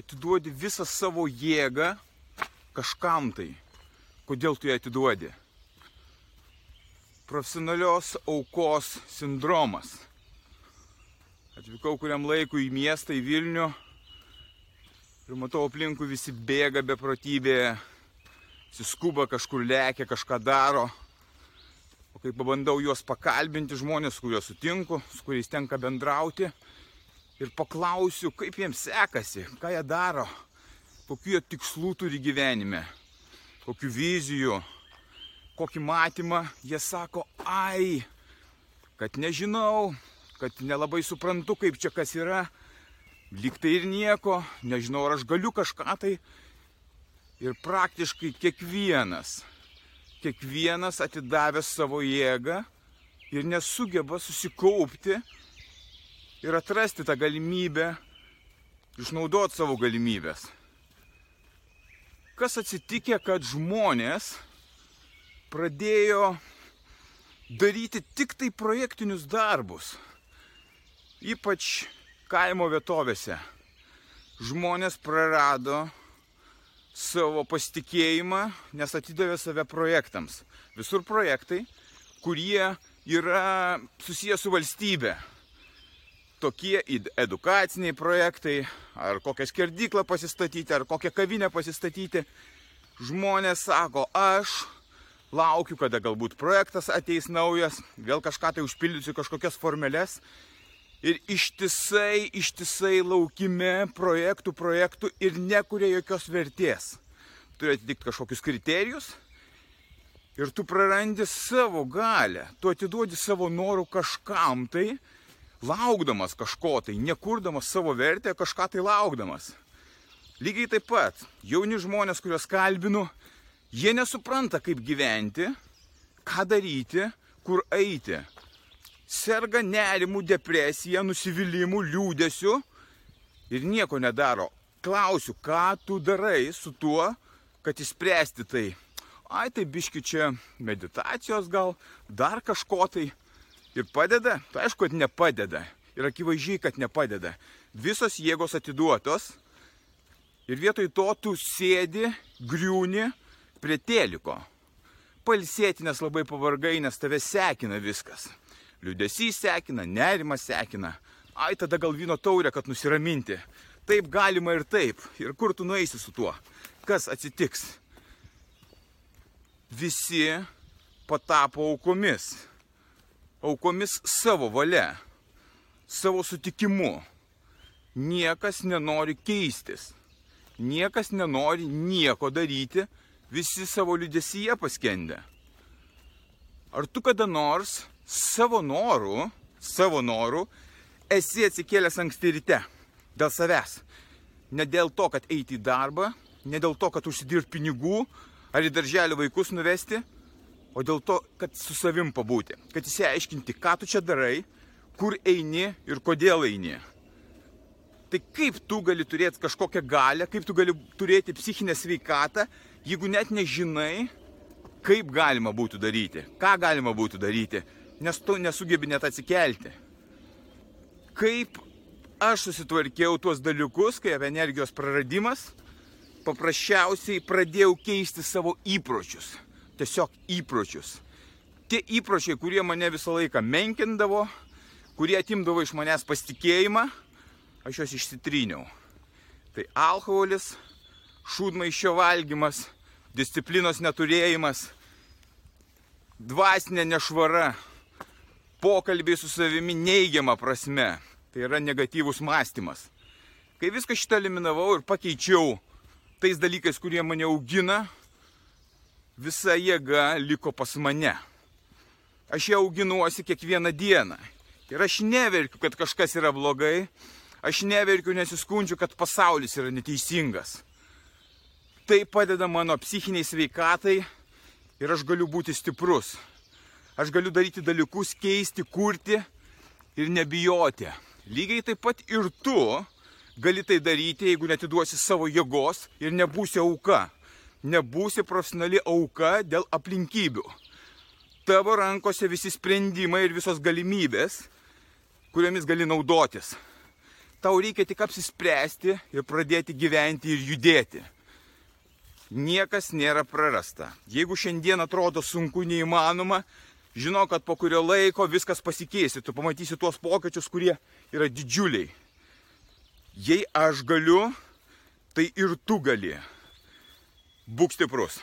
atiduodi visą savo jėgą kažkam tai? Kodėl tu ją atiduodi? Profesionalios aukos sindromas. Atvykau kuriam laikui į miestą, į Vilnių ir matau aplinkui visi bėga beprotybė, suskuba kažkur lekia, kažką daro. O kai pabandau juos pakalbinti žmonės, kuriuos sutinku, su kuriais tenka bendrauti, ir paklausiu, kaip jiems sekasi, ką jie daro, kokiu jie tikslų turi gyvenime, kokiu vizijų, kokį matymą, jie sako, ai, kad nežinau, kad nelabai suprantu, kaip čia kas yra, liktai ir nieko, nežinau, ar aš galiu kažką tai. Ir praktiškai kiekvienas, kiekvienas atidavęs savo jėgą ir nesugeba susikaupti ir atrasti tą galimybę, išnaudoti savo galimybės. Kas atsitikė, kad žmonės pradėjo daryti tik tai projektinius darbus, ypač kaimo vietovėse. Žmonės prarado savo pasitikėjimą, nes atidavė save projektams. Visur projektai, kurie yra susijęs su valstybe tokie edukaciniai projektai, ar kokią skerdyklą pasistatyti, ar kokią kavinę pasistatyti. Žmonės sako, aš laukiu, kada galbūt projektas ateis naujas, vėl kažką tai užpildysiu kažkokias formeles. Ir ištisai, ištisai laukime projektų, projektų ir nekuria jokios vertės. Turi atitikti kažkokius kriterijus ir tu prarandi savo galę, tu atiduodi savo norų kažkam tai, laukdamas kažko tai, nekurdamas savo vertę, kažką tai laukdamas. Lygiai taip pat, jauni žmonės, kuriuos kalbinu, jie nesupranta, kaip gyventi, ką daryti, kur eiti. Serga nerimų, depresija, nusivylimų, liūdėsiu ir nieko nedaro. Klausiu, ką tu darai su tuo, kad įspręsti tai. Ai, tai biški čia meditacijos gal, dar kažko tai. Ir padeda? Tai aišku, kad nepadeda. Ir akivaizdžiai, kad nepadeda. Visos jėgos atiduotos. Ir vietoj to tu sėdi, griūni prie teliko. Palsėti, nes labai pavargai, nes tave sekina viskas. Liudesys sekina, nerimas sekina. Ai, tada gal vyno taurę, kad nusiraminti. Taip galima ir taip. Ir kur tu nueisi su tuo? Kas atsitiks? Visi patapo aukomis aukomis savo valia, savo sutikimu. Niekas nenori keistis, niekas nenori nieko daryti, visi savo liudesyje paskendę. Ar tu kada nors savo norų, savo norų esi atsikėlęs anksti ryte dėl savęs? Ne dėl to, kad eiti į darbą, ne dėl to, kad užsidirbti pinigų ar į darželį vaikus nuvesti, o dėl to, kad su savim pabūti, kad įsiaiškinti, ką tu čia darai, kur eini ir kodėl eini. Tai kaip tu gali turėti kažkokią galę, kaip tu gali turėti psichinę sveikatą, jeigu net nežinai, kaip galima būtų daryti, ką galima būtų daryti, nes tu nesugebi net atsikelti. Kaip aš susitvarkiau tuos dalykus, kai energijos praradimas, paprasčiausiai pradėjau keisti savo įpročius tiesiog įpročius. Tie įpročiai, kurie mane visą laiką menkindavo, kurie atimdavo iš manęs pasitikėjimą, aš juos išsitryniau. Tai alkoholis, šūdmaišio valgymas, disciplinos neturėjimas, dvasinė nešvara, pokalbiai su savimi neigiama prasme. Tai yra negatyvus mąstymas. Kai viską šitą eliminavau ir pakeičiau tais dalykais, kurie mane augina, visa jėga liko pas mane. Aš ją auginuosi kiekvieną dieną. Ir aš neverkiu, kad kažkas yra blogai. Aš neverkiu, nesiskundžiu, kad pasaulis yra neteisingas. Tai padeda mano psichiniai sveikatai ir aš galiu būti stiprus. Aš galiu daryti dalykus, keisti, kurti ir nebijoti. Lygiai taip pat ir tu gali tai daryti, jeigu netiduosi savo jėgos ir nebūsi auka. Nebūsi profesionali auka dėl aplinkybių. Tavo rankose visi sprendimai ir visos galimybės, kuriomis gali naudotis tau reikia tik apsispręsti ir pradėti gyventi ir judėti. Niekas nėra prarasta. Jeigu šiandien atrodo sunku, neįmanoma, žinau, kad po kurio laiko viskas pasikeis ir tu pamatysi tuos pokyčius, kurie yra didžiuliai. Jei aš galiu, tai ir tu gali. Būk stiprus.